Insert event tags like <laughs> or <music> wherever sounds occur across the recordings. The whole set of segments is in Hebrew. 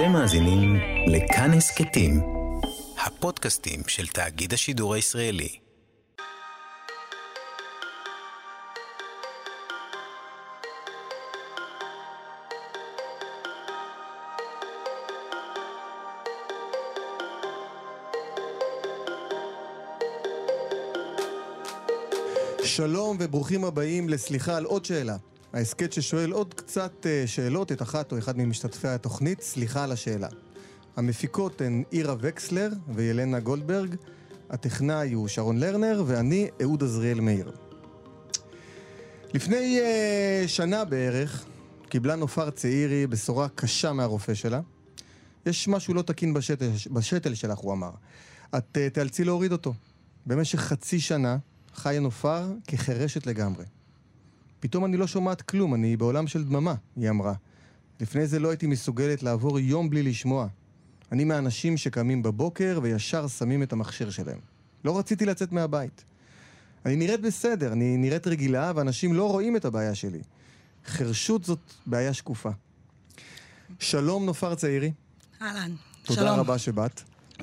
אתם מאזינים לכאן הסכתים, הפודקאסטים של תאגיד השידור הישראלי. שלום וברוכים הבאים לסליחה על עוד שאלה. ההסכת ששואל עוד קצת אה, שאלות, את אחת או אחד ממשתתפי התוכנית, סליחה על השאלה. המפיקות הן אירה וקסלר וילנה גולדברג, הטכנאי הוא שרון לרנר, ואני אהוד עזריאל מאיר. לפני uh, שנה בערך קיבלה נופר צעירי בשורה קשה מהרופא שלה. יש משהו לא תקין בשתל, בשתל שלך, הוא אמר. את uh, תיאלצי להוריד אותו. במשך חצי שנה חיה נופר כחירשת לגמרי. פתאום אני לא שומעת כלום, אני בעולם של דממה, היא אמרה. לפני זה לא הייתי מסוגלת לעבור יום בלי לשמוע. אני מהאנשים שקמים בבוקר וישר שמים את המכשיר שלהם. לא רציתי לצאת מהבית. אני נראית בסדר, אני נראית רגילה, ואנשים לא רואים את הבעיה שלי. חרשות זאת בעיה שקופה. שלום נופר צעירי. אהלן, תודה שלום. רבה שבאת.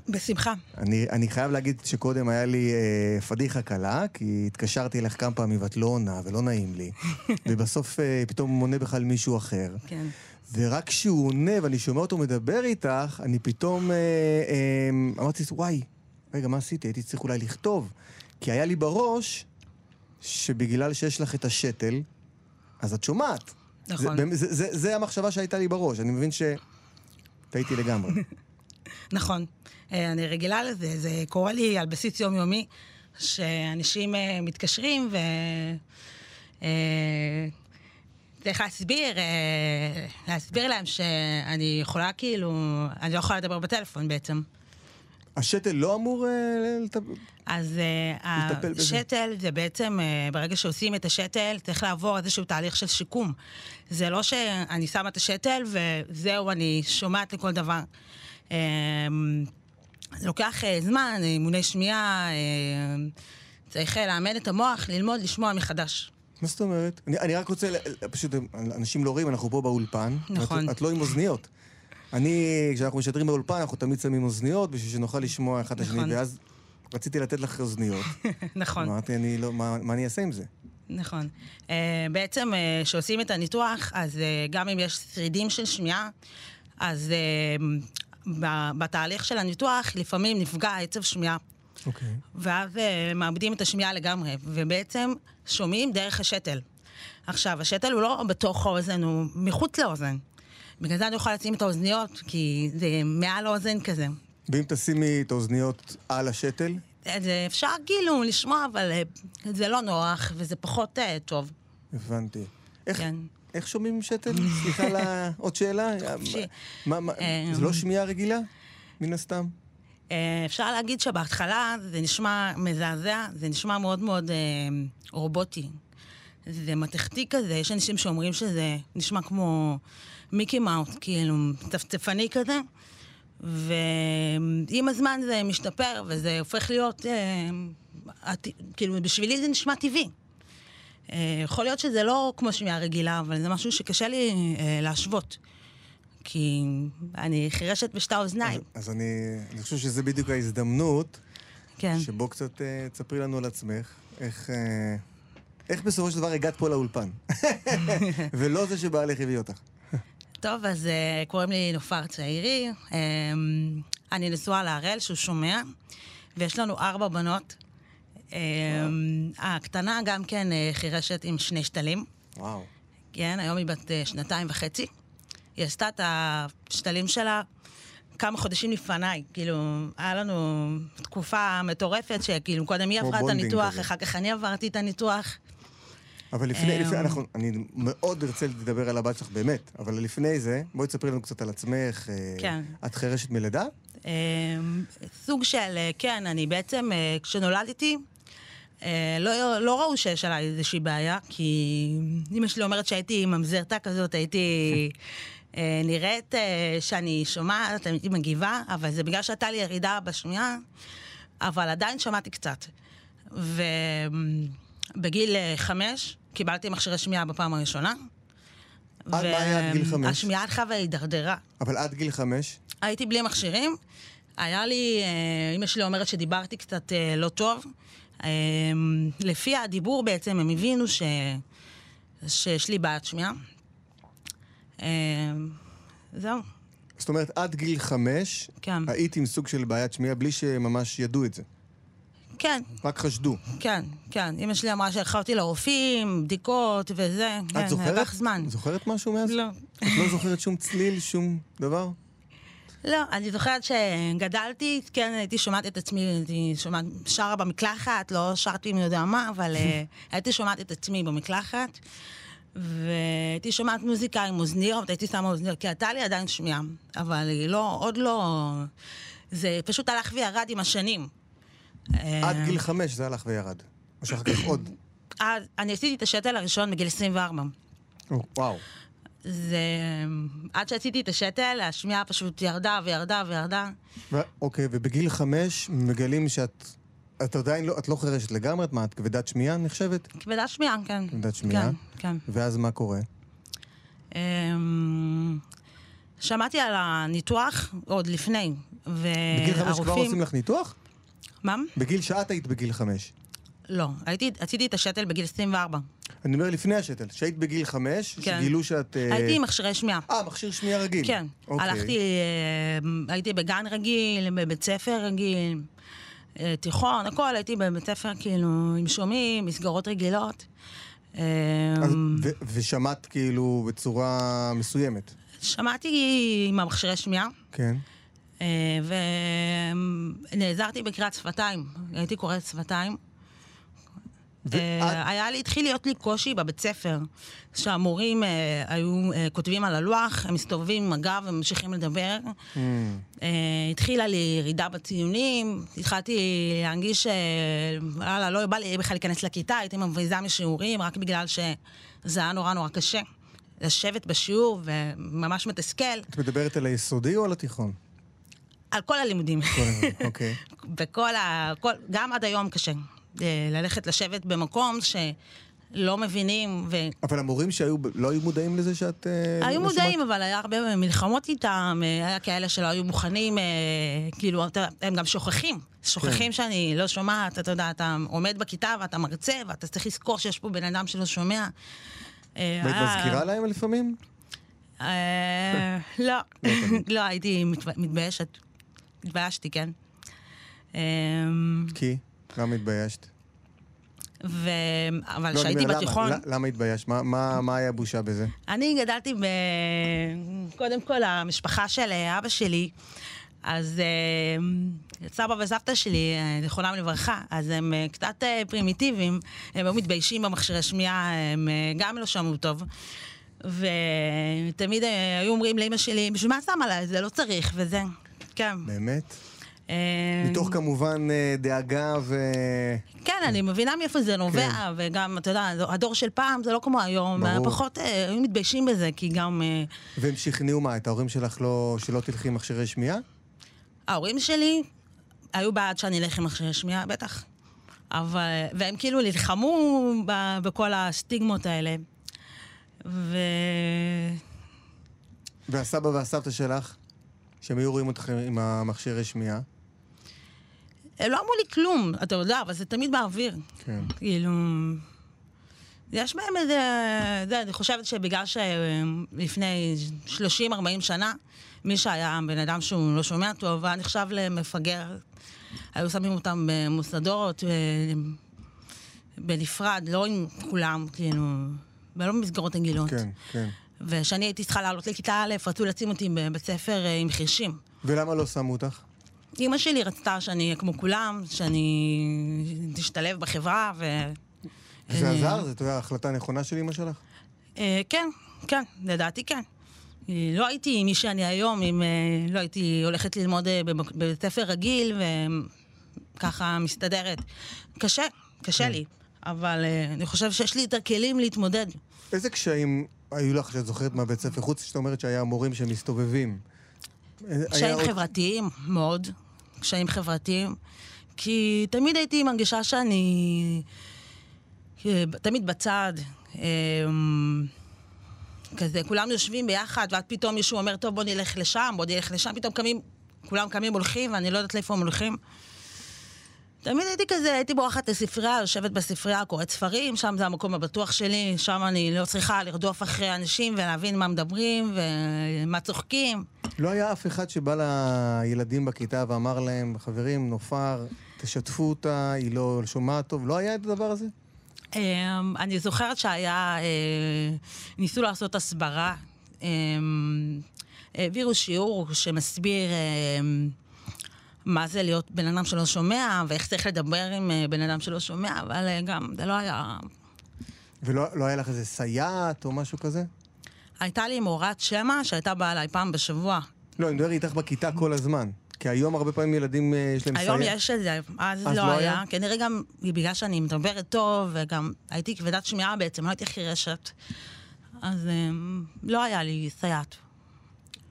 בשמחה. אני, אני חייב להגיד שקודם היה לי אה, פדיחה קלה, כי התקשרתי אליך כמה פעמים ואת לא עונה ולא נעים לי. <laughs> ובסוף אה, פתאום עונה בכלל מישהו אחר. כן. ורק כשהוא עונה ואני שומע אותו מדבר איתך, אני פתאום אה, אה, אמרתי, וואי, רגע, מה עשיתי? הייתי צריך אולי לכתוב. כי היה לי בראש שבגלל שיש לך את השתל, אז את שומעת. נכון. זה, זה, זה, זה המחשבה שהייתה לי בראש, אני מבין שטעיתי לגמרי. <laughs> נכון. אה, אני רגילה לזה, זה קורה לי על בסיס יומיומי, שאנשים אה, מתקשרים ו... אה, צריך להסביר, להסביר להם שאני יכולה כאילו, אני לא יכולה לדבר בטלפון בעצם. השתל לא אמור לטפ... אז לטפל בזה. השתל זה בעצם, ברגע שעושים את השתל, צריך לעבור איזשהו תהליך של שיקום. זה לא שאני שמה את השתל וזהו, אני שומעת לכל דבר. אה, זה לוקח אה, זמן, אימוני שמיעה, אה, צריך אה, לאמן את המוח, ללמוד, לשמוע מחדש. מה זאת אומרת? אני, אני רק רוצה, פשוט אנשים לא רואים, אנחנו פה באולפן. נכון. את, את לא עם אוזניות. אני, כשאנחנו משדרים באולפן, אנחנו תמיד שמים אוזניות בשביל שנוכל לשמוע אחד את השני, נכון. ואז רציתי לתת לך אוזניות. <laughs> נכון. אמרתי, אני לא, מה, מה אני אעשה עם זה? נכון. Uh, בעצם uh, כשעושים את הניתוח, אז uh, גם אם יש שרידים של שמיעה, אז uh, בתהליך של הניתוח לפעמים נפגע עצב שמיעה, אוקיי. ואז uh, מאבדים את השמיעה לגמרי, ובעצם שומעים דרך השתל. עכשיו, השתל הוא לא בתוך האוזן, הוא מחוץ לאוזן. בגלל זה אני יכולה לשים את האוזניות, כי זה מעל האוזן כזה. ואם תשימי את האוזניות על השתל, אז אה, אפשר כאילו לשמוע, אבל אה, זה לא נוח, וזה פחות אה, טוב. הבנתי. איך, כן. איך שומעים שתל? סליחה על <laughs> עוד שאלה. אה, זה לא שמיעה רגילה? מן הסתם? אה, אפשר להגיד שבהתחלה זה נשמע מזעזע, זה נשמע מאוד מאוד אה, רובוטי. זה מתכתי כזה, יש אנשים שאומרים שזה נשמע כמו מיקי מאוס, כאילו צפצפני כזה, ועם הזמן זה משתפר וזה הופך להיות, אה, כאילו בשבילי זה נשמע טבעי. אה, יכול להיות שזה לא כמו שמיעה רגילה, אבל זה משהו שקשה לי אה, להשוות. כי אני חירשת בשתי האוזניים. אז, אז אני, אני חושב שזה בדיוק ההזדמנות, כן. שבו קצת אה, תספרי לנו על עצמך, איך, אה, איך בסופו של דבר הגעת פה לאולפן. <laughs> ולא זה שבעלך הביא אותך. טוב, אז uh, קוראים לי נופר צעירי. Um, אני נשואה להראל, שהוא שומע, ויש לנו ארבע בנות. Um, הקטנה גם כן uh, חירשת עם שני שתלים. וואו. כן, היום היא בת uh, שנתיים וחצי. היא עשתה את השתלים שלה כמה חודשים לפניי. כאילו, היה לנו תקופה מטורפת שכאילו, קודם היא עברה את הניתוח. אחר כך אני עברתי את הניתוח. אבל לפני, אמ, לפני אנחנו, אני מאוד ארצה לדבר על הבת שלך, באמת, אבל לפני זה, בואי תספרי לנו קצת על עצמך. אה, כן. את חירשת מלידה? אה, סוג של, אה, כן, אני בעצם, אה, כשנולדתי, לא, לא ראו שיש עליי איזושהי בעיה, כי אמא שלי אומרת שהייתי ממזרתה כזאת, הייתי נראית שאני שומעת, הייתי מגיבה, אבל זה בגלל שהייתה לי ירידה בשמיעה, אבל עדיין שמעתי קצת. ובגיל אה, חמש קיבלתי מכשירי שמיעה בפעם הראשונה, מה היה עד גיל חמש? והשמיעה הלכה והידרדרה. אבל עד גיל חמש? הייתי בלי מכשירים. היה לי, אה, אמא שלי אומרת שדיברתי קצת אה, לא טוב. לפי הדיבור בעצם הם הבינו ש... שיש לי בעיית שמיעה. זהו, זאת אומרת, עד גיל חמש, כן. היית עם סוג של בעיית שמיעה בלי שממש ידעו את זה. כן, רק חשדו. כן, כן. אמא שלי אמרה אותי לרופאים, בדיקות וזה. כן, את זוכרת? לקח זמן. זוכרת משהו מאז? לא. את לא זוכרת שום צליל, שום דבר? לא, אני זוכרת שגדלתי, כן, הייתי שומעת את עצמי, הייתי שומעת, שרה במקלחת, לא שרתי מי יודע מה, אבל אה, <laughs> הייתי שומעת את עצמי במקלחת, והייתי שומעת מוזיקה עם אוזניות, הייתי שמה אוזניות, כי הייתה לי עדיין שמיעה, אבל היא לא, עוד לא... זה פשוט הלך וירד עם השנים. עד אה, גיל חמש זה הלך וירד. או שאחר כך עוד. אז אני עשיתי את השתל הראשון בגיל 24. או, וואו. זה... עד שעשיתי את השתל, השמיעה פשוט ירדה וירדה וירדה. ו- אוקיי, ובגיל חמש מגלים שאת... את עדיין לא, את לא חירשת לגמרי, את מה, את כבדת שמיעה נחשבת? כבדת שמיעה, כן. כבדת שמיעה? כן, כן. ואז מה קורה? אמ, שמעתי על הניתוח עוד לפני, והרופאים... בגיל חמש כבר עושים לך ניתוח? מה? בגיל שאת היית בגיל חמש. לא, הייתי, עשיתי את השתל בגיל 24. אני אומר לפני השתל, שהיית בגיל חמש, כן. שגילו שאת... אה, הייתי עם מכשירי שמיעה. אה, מכשיר שמיעה רגיל. כן. אוקיי. הלכתי, אה, הייתי בגן רגיל, בבית ספר רגיל, אה, תיכון, הכל, הייתי בבית ספר כאילו עם שומעים, מסגרות רגילות. אז- ו- ושמעת כאילו בצורה מסוימת. שמעתי עם המכשירי שמיעה. כן. אה, ונעזרתי בקריאת שפתיים, הייתי קוראת שפתיים. אה, היה לי, התחיל להיות לי קושי בבית ספר, שהמורים אה, היו כותבים על הלוח, הם מסתובבים עם הגב וממשיכים לדבר. Mm, התחילה לי ירידה בציונים, התחלתי להרגיש שוואלה, לא בא לי בכלל להיכנס לכיתה, הייתי מבריזה משיעורים רק בגלל שזה היה נורא נורא קשה. לשבת בשיעור וממש מתסכל, את מדברת על היסודי או על התיכון? על כל הלימודים. אוקיי. <laughs> בכל ה... כל, גם עד היום קשה. אה, ללכת לשבת במקום שלא מבינים, והיו אבל המורים שהיו, לא היו מודעים לזה שאת... אה, לא מודעים? אבל היה הרבה מלחמות איתם, אה, היה כאלה שלא היו מוכנים, כאילו, הם גם שוכחים. שוכחים שאני לא שומעת, אתה יודע, אתה עומד בכיתה ואתה מרצה, ואתה צריך לזכור שיש פה בן אדם שלא שומע. והיית מזכירה להם לפעמים? אה, לא, לא, <laughs> הייתי מתב- מתביישת. התביישתי, כן. אה, כי? למה התביישת? ו... אבל לא, כשהייתי למה? בתיכון, ל- למה התביישת? מה- מה מה היה בושה בזה? אני גדלתי ב... קודם כל, המשפחה של אה, אבא שלי, אז אה, סבא וסבתא שלי, אה, זיכרונם לברכה, אז הם קצת פרימיטיביים, הם היו מתביישים במכשירי שמיעה, הם גם לא שמעו טוב. ותמיד היו אומרים לאמא שלי, בשביל מה שמה לה? זה לא צריך, וזה. כן. באמת? אה, מתוך כמובן אה, דאגה ו... כן, אני מבינה מאיפה זה נובע, כן. וגם, אתה יודע, הדור של פעם זה לא כמו היום. פחות אה, היו מתביישים בזה, כי גם... אה, והם שכנעו מה? את ההורים שלך לא... שלא תלכי עם מכשירי שמיעה? ההורים שלי היו בעד שאני אלך עם מכשירי שמיעה, בטח. אבל, והם כאילו נלחמו ב, בכל הסטיגמות האלה. ו... והסבא והסבתא שלך, שהם היו רואים אותך עם המכשירי שמיעה? הם לא אמרו לי כלום, אתה יודע, אבל זה תמיד באוויר. כן. כאילו... יש בהם איזה... זה, אני חושבת שבגלל שלפני 30-40 שנה, מי שהיה בן אדם שהוא לא שומע טוב, היה נחשב למפגר. היו שמים אותם במוסדות, אה, בנפרד, לא עם כולם, כאילו, ולא במסגרות רגילות. כן, כן. וכשאני הייתי צריכה לעלות לכיתה א', רצו לשים אותי בבית ספר אה, עם חירשים. ולמה לא שמו אותך? אימא שלי רצתה שאני אהיה כמו כולם, שאני תשתלב בחברה, ו... וזה אה, עזר? זאת הייתה החלטה נכונה של אמא שלך? אה, כן, כן, לדעתי כן. לא הייתי מי שאני היום, אם לא הייתי הולכת ללמוד בבית ספר רגיל וככה מסתדרת. קשה, קשה לי, אבל אני חושבת שיש לי יותר כלים להתמודד. איזה קשיים היו לך שאת זוכרת מהבית ספר? חוץ שאת אומרת שהיה מורים שמסתובבים. קשיים עוד- חברתיים, מאוד. קשיים חברתיים. כי תמיד הייתי מרגישה שאני אה, תמיד בצד. אה, כזה, כולם יושבים ביחד, ואז פתאום מישהו אומר, טוב, בוא נלך לשם, בוא נלך לשם, פתאום קמים, כולם קמים הולכים, ואני לא יודעת לאיפה הם הולכים. תמיד הייתי כזה, הייתי בורחת לספרייה, יושבת בספרייה, קוראת ספרים, שם זה המקום הבטוח שלי, שם אני לא צריכה לרדוף אחרי אנשים ולהבין מה מדברים ומה צוחקים. לא היה אף אחד שבא לילדים בכיתה ואמר להם, חברים, נופר, תשתפו אותה, היא לא שומעת טוב. לא היה את הדבר הזה? אמ, אני זוכרת שהיה, אה, ניסו לעשות הסברה, אמ, העבירו שיעור שמסביר אמ, מה זה להיות בן אדם שלא שומע, ואיך צריך לדבר עם אה, בן אדם שלא שומע, אבל אה, גם, זה לא היה... ולא לא היה לך איזה סייעת או משהו כזה? הייתה לי מורת שמע שהייתה באה אליי פעם בשבוע. לא, אני מדבר איתך בכיתה כל הזמן. כי היום הרבה פעמים ילדים אה, יש להם סייעת. היום יש את זה, אז, אז לא, לא היה. היה? כנראה גם בגלל שאני מדברת טוב, וגם הייתי כבדת שמיעה בעצם, לא הייתי חירשת. אז לא היה לי סייעת.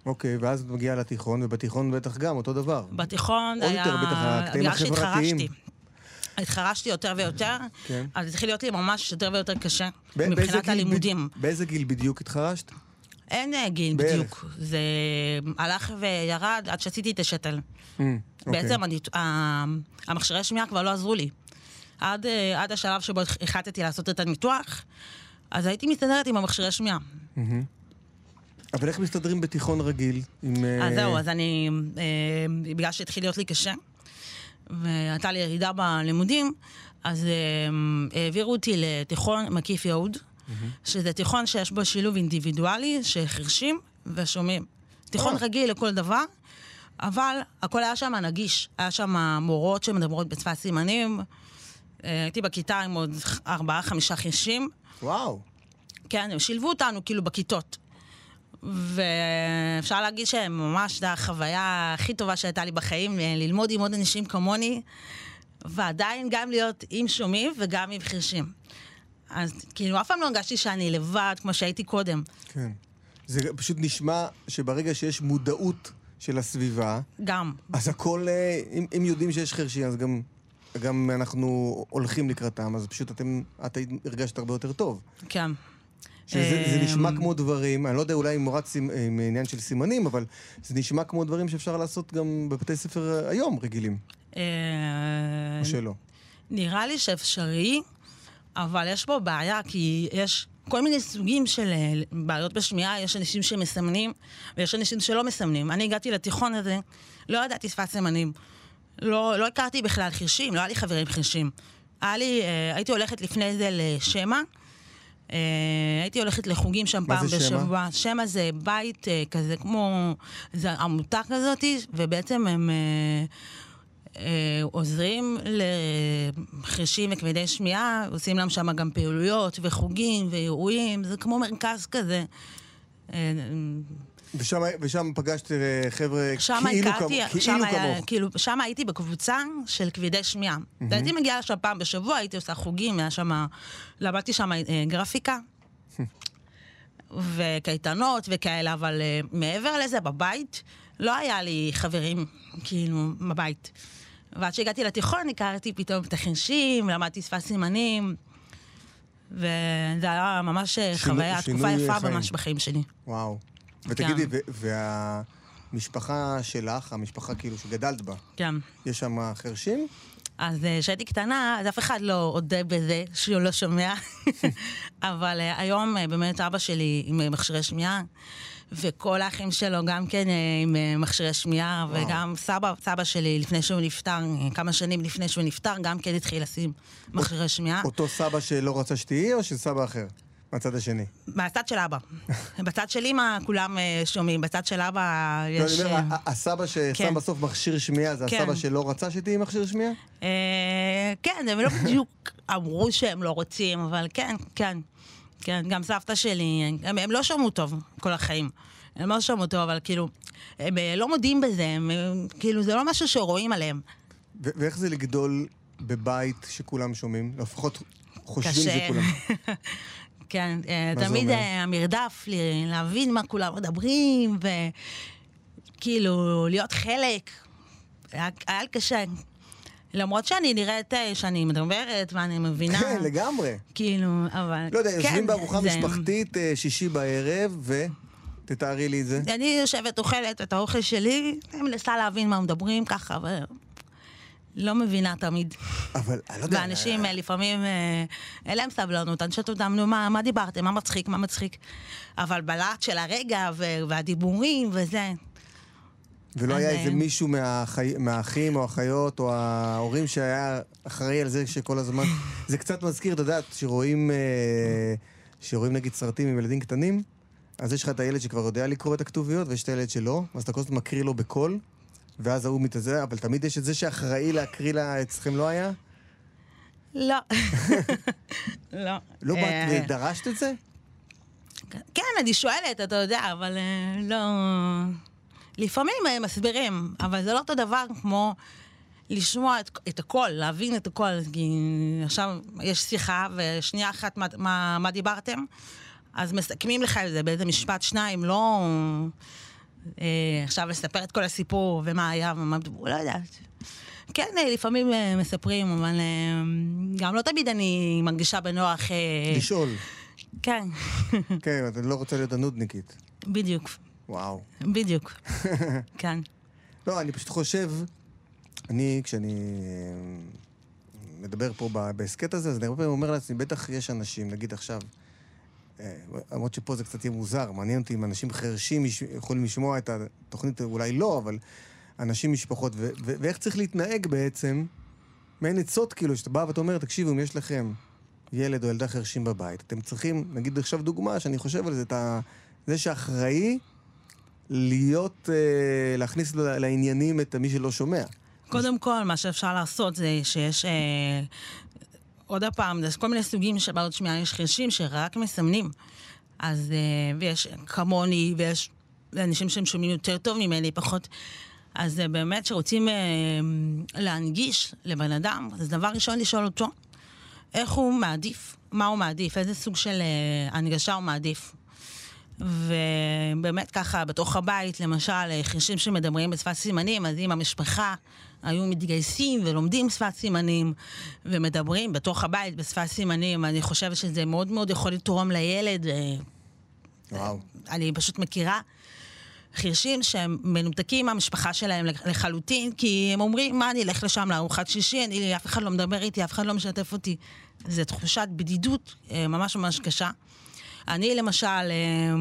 אוקיי, ואז את מגיעה לתיכון, ובתיכון בטח גם אותו דבר. בתיכון עוד היה... יותר בטח הקטעים החברתיים. התחרשתי יותר ויותר, כן. אז התחיל להיות לי ממש יותר ויותר קשה, מבחינת הלימודים. באיזה גיל בדיוק התחרשת? אין אה, גיל בערך. בדיוק. זה הלך וירד עד שעשיתי את השתל. אוקיי. בעצם אני, ה- המכשירי שמיעה כבר לא עזרו לי. עד, אה, עד השלב שבו החלטתי לעשות את הניתוח, אז הייתי מסתדרת עם המכשירי שמיעה. אבל איך מסתדרים בתיכון רגיל? עם... אה, אז זהו, אז אני, אה, בגלל שהתחיל להיות לי קשה, והייתה לי ירידה בלימודים, אז אה, העבירו אותי לתיכון מקיף יהוד, שזה תיכון שיש בו שילוב אינדיבידואלי של חירשים ושומעים. תיכון אה. רגיל לכל דבר, אבל הכל היה שם נגיש. היה שם מורות שמדברות בשפת סימנים. אה, הייתי בכיתה עם עוד ארבעה, חמישה חירשים. וואו. כן, הם שילבו אותנו כאילו בכיתות. ואפשר להגיד שממש זו החוויה הכי טובה שהייתה לי בחיים, אה, ללמוד עם עוד אנשים כמוני, ועדיין גם להיות עם שומעים וגם עם חירשים. אז כאילו, אף פעם לא הרגשתי שאני לבד כמו שהייתי קודם. כן. זה פשוט נשמע שברגע שיש מודעות של הסביבה, גם. אז הכל, אה, אם, אם יודעים שיש חרשים, אז גם, גם אנחנו הולכים לקראתם, אז פשוט אתם, את הרגשת הרבה יותר טוב. כן. שזה זה נשמע אמ, כמו דברים, אני לא יודע אולי מורת סימ, עם עניין של סימנים, אבל זה נשמע כמו דברים שאפשר לעשות גם בבתי ספר אה, היום רגילים, אה, או שלא. נראה לי שאפשרי, אבל יש פה בעיה, כי יש כל מיני סוגים של אה, בעיות בשמיעה, יש אנשים שמסמנים, ויש אנשים שלא מסמנים. אני הגעתי לתיכון הזה, לא ידעתי שפת סימנים. לא, לא הכרתי בכלל חירשים, לא היה לי חברים חירשים. היה לי, אה, הייתי הולכת לפני זה לשמע, אה, הייתי הולכת לחוגים שם מה פעם זה שמע? בשבוע. שמע זה בית אה, כזה כמו, זה עמותה כזאת, ובעצם הם... אה, אה, עוזרים לחירשים וכבדי שמיעה, עושים להם שם גם פעילויות וחוגים ואירועים, זה כמו מרכז כזה. אה, ושם, ושם פגשת אה, חבר'ה שם כאילו, הכרתי, כמו, כאילו שם היה, כמוך. כאילו, שם הייתי בקבוצה של כבדי שמיעה. הייתי מגיעה לשם פעם בשבוע, הייתי עושה חוגים, היה שם, למדתי שם אה, גרפיקה. וקייטנות וכאלה, אבל אה, מעבר לזה, בבית, לא היה לי חברים, כאילו, בבית. ועד שהגעתי לתיכון, הכרתי פתאום את החירשים, למדתי שפת סימנים, וזה היה ממש שינו- חוויה, תקופה יפה חיים. ממש בחיים שלי. וואו. ותגידי, כן. והמשפחה שלך, המשפחה כאילו שגדלת בה, כן. יש שם חרשים? אז אה, כשהייתי קטנה, אז אף אחד לא הודה בזה שהוא לא שומע. <laughs> אבל אה, היום אה, באמת אבא שלי עם מכשירי שמיעה, וכל האחים שלו גם כן עם מכשירי שמיעה, וואו. וגם סבא, סבא שלי, לפני שהוא נפטר, כמה שנים לפני שהוא נפטר, גם כן התחיל לשים מכשירי שמיעה. אותו סבא שלא רצה שתהיי, או של סבא אחר? מהצד השני. מהצד של אבא. <laughs> בצד של אמא כולם אה, שומעים, בצד של אבא לא, יש... אני אומר, אה, הסבא ששם כן. בסוף מכשיר שמיעה, זה כן. הסבא שלא רצה שתהיי מכשיר שמיעה? אה, כן, הם לא בדיוק <laughs> אמרו שהם לא רוצים, אבל כן, כן. כן, גם סבתא שלי, הם, הם לא שמעו טוב כל החיים. הם לא שמעו טוב, אבל כאילו, הם לא מודים בזה, הם, הם, כאילו, זה לא משהו שרואים עליהם. ו- ואיך זה לגדול בבית שכולם שומעים? לפחות חושבים קשה. שכולם. <laughs> כן, אה, תמיד? אה, המרדף, להבין מה כולם מדברים, וכאילו, להיות חלק. היה, היה לי קשה. למרות שאני נראית אה, שאני מדברת ואני מבינה. כן, לגמרי. כאילו, אבל... לא יודע, כן, יושבים בארוחה זה- משפחתית שישי בערב, ו... תתארי לי את זה. אני יושבת, אוכלת את האוכל שלי, אני מנסה להבין מה מדברים ככה, אבל לא מבינה תמיד. אבל אני לא יודע... ואנשים אה, לפעמים, אה, אין להם סבלנות, אני שואלת אותם, נו, מה, מה דיברתם? מה מצחיק? מה מצחיק? אבל בלהט של הרגע ו- והדיבורים וזה, ולא היה איזה מישהו מהחי... מהאחים או האחיות או ההורים שהיה אחראי על זה שכל הזמן... <laughs> זה קצת מזכיר, אתה יודע, שרואים, אה, שרואים נגיד סרטים עם ילדים קטנים, אז יש לך את הילד שכבר יודע לקרוא את הכתוביות, ויש את הילד שלא, אז אתה כל הזמן מקריא לו בקול, ואז ההוא מתאזר, אבל תמיד יש את זה שאחראי להקריא לה, אצלכם לא היה? לא. <laughs> לא. לא באת אה, ודרשת את זה? כן, אני שואלת, אתה יודע, אבל אה, לא... לפעמים אה, מסבירים, אבל זה לא אותו דבר כמו לשמוע את, את הכל, להבין את הכל. כי עכשיו יש שיחה, ושנייה אחת מה, מה, מה דיברתם, אז מסכמים לך את זה באיזה משפט, שניים, לא עכשיו לספר את כל הסיפור ומה היה ומה לא יודעת. כן, אה, לפעמים אה, מספרים, אבל אה, גם לא תמיד אני מרגישה בנוח... אה, לשאול. כן, <laughs> כן, אתה לא רוצה להיות הנודניקית. בדיוק. וואו. בדיוק. <laughs> כן. לא, אני פשוט חושב, אני, כשאני אה, מדבר פה בהסכת הזה, אז אני הרבה פעמים אומר לעצמי, בטח יש אנשים, נגיד עכשיו, אה, למרות שפה זה קצת יהיה מוזר, מעניין אותי אם אנשים חרשים יכולים לשמוע את התוכנית, אולי לא, אבל אנשים, משפחות, ו- ו- ואיך צריך להתנהג בעצם, מעין עצות כאילו, שאתה בא ואתה אומר, תקשיבו, אם יש לכם ילד או ילדה חרשים בבית, אתם צריכים, נגיד עכשיו דוגמה, שאני חושב על זה, את ה... זה שאחראי להיות, אה, להכניס לעניינים את מי שלא שומע. קודם כל, מה שאפשר לעשות זה שיש... אה, עוד פעם, יש כל מיני סוגים של בעיות שמיעה, יש חרשים שרק מסמנים. אז, אה, ויש כמוני, ויש אנשים שהם שומעים יותר טוב ממני, פחות. אז אה, באמת, שרוצים אה, להנגיש לבן אדם, אז דבר ראשון לשאול אותו, איך הוא מעדיף, מה הוא מעדיף, איזה סוג של הנגשה הוא מעדיף. ובאמת ככה, בתוך הבית, למשל, חירשים שמדברים בשפת סימנים, אז אם המשפחה היו מתגייסים ולומדים שפת סימנים ומדברים בתוך הבית בשפת סימנים, אני חושבת שזה מאוד מאוד יכול לתרום לילד. אה, וואו. אני פשוט מכירה חירשים שהם מנותקים מהמשפחה שלהם לחלוטין, כי הם אומרים, מה, אני אלך לשם לארוחת שישי, אני, אף אחד לא מדבר איתי, אף אחד לא משתף אותי. זו תחושת בדידות אה, ממש ממש קשה. אני למשל, אה,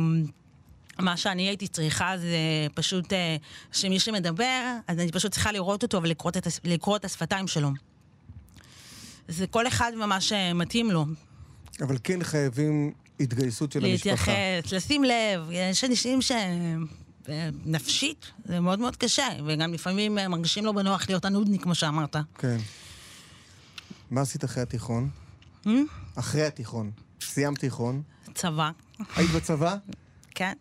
מה שאני הייתי צריכה זה פשוט אה, שמי שמדבר, אז אני פשוט צריכה לראות אותו ולקרוא את, לקרוא את השפתיים שלו. זה כל אחד ממש אה, מתאים לו. אבל כן חייבים התגייסות של המשפחה. להתייחס, לשים לב, יש אנשים ש... אה, נפשית, זה מאוד מאוד קשה, וגם לפעמים מרגישים לא בנוח להיות הנודניק, כמו שאמרת. כן. מה עשית אחרי התיכון? Hmm? אחרי התיכון. סיימת תיכון. צבא, היית בצבא? כן,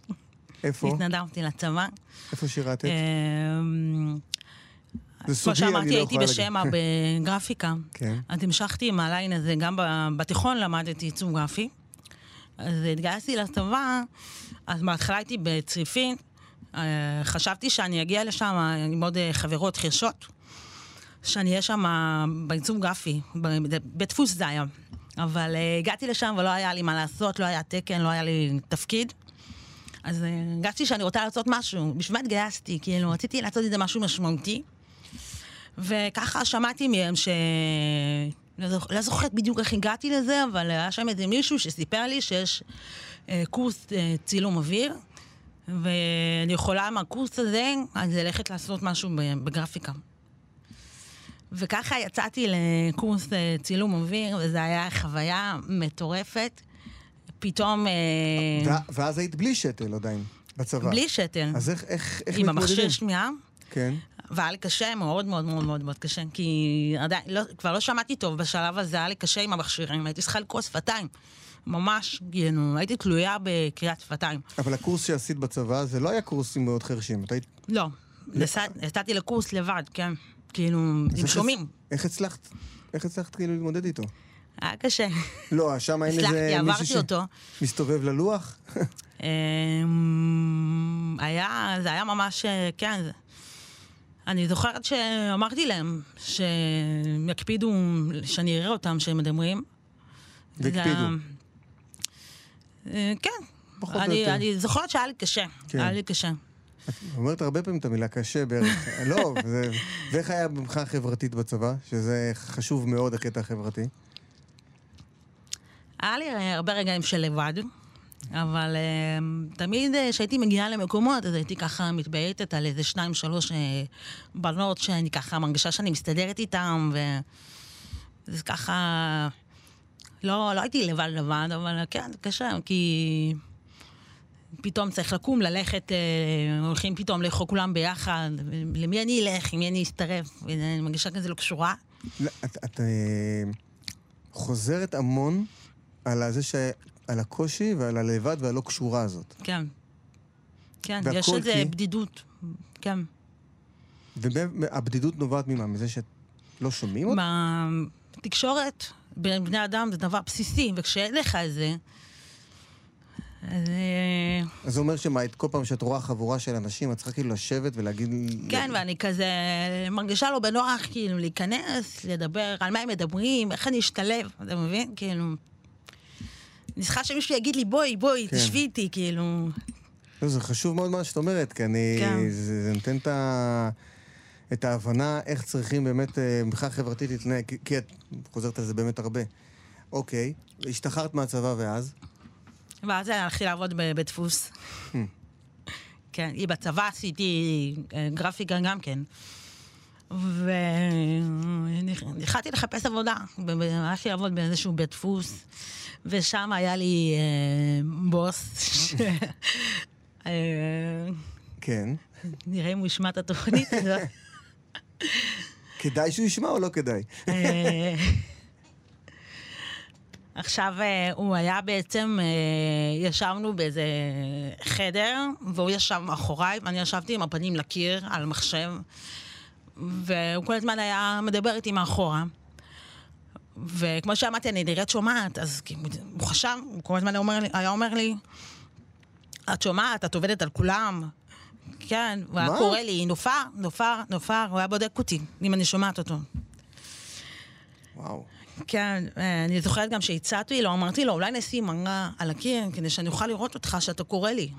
איפה? התנדבתי לצבא. איפה שירתת? אה, זה כמו סודי, אני שאמרתי, לא הייתי בשמע בגרפיקה. כן. אז המשכתי עם הליין הזה, גם בתיכון למדתי עיצוב גרפי. אז התגייסתי לצבא, אז בהתחלה הייתי בצריפין, אה, חשבתי שאני אגיע לשם עם עוד אה, חברות חירשות, שאני אהיה שם בעיצוב גרפי, ב- בית דפוס זה היה. אבל אה, הגעתי לשם ולא היה לי מה לעשות, לא היה תקן, לא היה לי תפקיד. אז אה, הרגשתי שאני רוצה לעשות משהו, בשביל מה התגייסתי, כאילו, רציתי לעשות איזה משהו משמעותי. וככה שמעתי מהם ש... לא לא זוכרת בדיוק איך הגעתי לזה, אבל היה שם איזה מישהו שסיפר לי שיש אה, קורס אה, צילום אוויר, ואני יכולה מהקורס הזה, אז ללכת לעשות משהו בגרפיקה. וככה יצאתי לקורס אה, צילום אוויר, וזו הייתה חוויה מטורפת. פתאום... אה, ואז היית בלי שתל עדיין, בצבא. בלי שתל, אז איך, איך, איך עם המכשיר מתמודדים? שמיעה. כן. והיה לי קשה מאוד מאוד מאוד מאוד מאוד קשה, כי עדיין, לא, כבר לא שמעתי טוב בשלב הזה, היה לי קשה עם המכשירים, הייתי צריכה לקרוא שפתיים. ממש, כאילו, הייתי תלויה בקריאת שפתיים. אבל הקורס שעשית בצבא, זה לא היה קורס עם מאוד חרשים. אתה היית... לא, יצאתי לקורס לבד, כן. כאילו, עם שומעים. איך הצלחת? איך הצלחת כאילו להתמודד איתו? היה קשה. לא, שם אין איזה מישהו. שמסתובב ללוח? אמ, היה, זה היה ממש, אה, כן, אני זוכרת שאמרתי להם שהם יקפידו שאני אראה אותם שהם מדברים. והקפידו. אה, כן. אני, זוכרת שהיה לי קשה. כן. היה לי קשה. את אומרת הרבה פעמים את המילה קשה בערך. <laughs> לא, זה... ואיך היה מבחינה חברתית בצבא? שזה חשוב מאוד, הקטע החברתי. היה לי הרבה רגעים של לבד, אבל אה, תמיד אה, כשהייתי מגיעה למקומות, אז הייתי ככה מתבייתת על איזה שניים, שלוש אה, בנות שאני ככה מרגישה שאני מסתדרת איתן, וזה ככה... לא, לא הייתי לבד לבד, אבל כן, זה קשה, כי פתאום צריך לקום, ללכת, הולכים פתאום לאכול כולם ביחד, למי אני אלך, עם מי אני אצטרף, ואני מרגישה כזה לא קשורה. את, את חוזרת המון על זה ש... על הקושי ועל הלבד והלא קשורה הזאת. כן. כן, יש איזה כי- בדידות. כן. והבדידות נובעת ממה? מזה שאת לא שומעים אותה? בתקשורת בין בני אדם זה דבר בסיסי, וכשאין לך את זה, אז... אה, אז זה אומר שמה, את כל פעם שאת רואה חבורה של אנשים, את צריכה כאילו לשבת ולהגיד... כן, ואני כזה מרגישה לא בנוח, כאילו, להיכנס, לדבר, על מה הם מדברים, איך אני אשתלב, אתה מבין? כאילו... אני צריכה שמישהו יגיד לי, בואי, בואי, כן. תשבי איתי, כאילו... לא, זה חשוב מאוד מה שאת אומרת, כי אני... כן. זה, זה נותן את ה... את ההבנה איך צריכים באמת אה, מבחינה חברתית להתנהג, כי, כי את חוזרת על זה באמת הרבה. אוקיי, השתחררת מהצבא ואז? ואז הלכתי לעבוד בדפוס. כן, היא בצבא עשיתי אה, גרפיקה גם כן. והתחלתי לחפש עבודה. הלכתי לעבוד באיזשהו בית דפוס, ושם היה לי אה, בוס, ש- אה, כן. נראה אם הוא ישמע את התוכנית הזאת. <laughs> כדאי שהוא ישמע או לא כדאי? אה, עכשיו, אה, הוא היה בעצם, אה, ישבנו באיזה חדר, והוא ישב מאחוריי, ואני ישבתי עם הפנים לקיר, על מחשב, והוא כל הזמן היה מדבר איתי מאחורה. וכמו שאמרתי, אני נראית שומעת, אז הוא חשב, הוא כל הזמן היה אומר לי, היה אומר לי, את שומעת, את עובדת על כולם. כן, הוא היה? קורא לי, נופר, נופר, נופר, הוא היה בודק אותי, אם אני שומעת אותו. וואו. כן, אה, אני זוכרת גם שהצעתי לו, אמרתי לו, אולי נשים מראה על הקיר, כדי שאני אוכל לראות אותך שאתה קורא לי.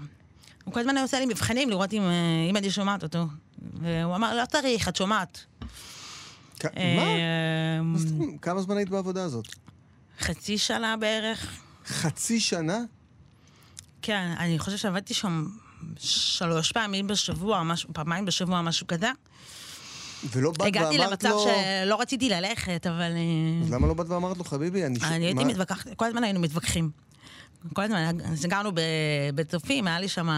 הוא כל הזמן היה עושה לי מבחנים לראות אם, אה, אם אני שומעת אותו. והוא אמר, לא צריך, את שומעת. כ- מה? אה, מה אומרת? כמה זמן היית בעבודה הזאת? חצי שנה בערך. חצי שנה? כן, אני חושבת שעבדתי שם שלוש פעמים בשבוע, משהו, פעמיים בשבוע, משהו כזה. ולא באת ואמרת לו... הגעתי למצב שלא רציתי ללכת, אבל... אה, אז למה לא באת ואמרת לו, חביבי, אני... אני הייתי מתווכחת, כל הזמן היינו מתווכחים. כל הזמן, גרנו בצופים, היה לי שם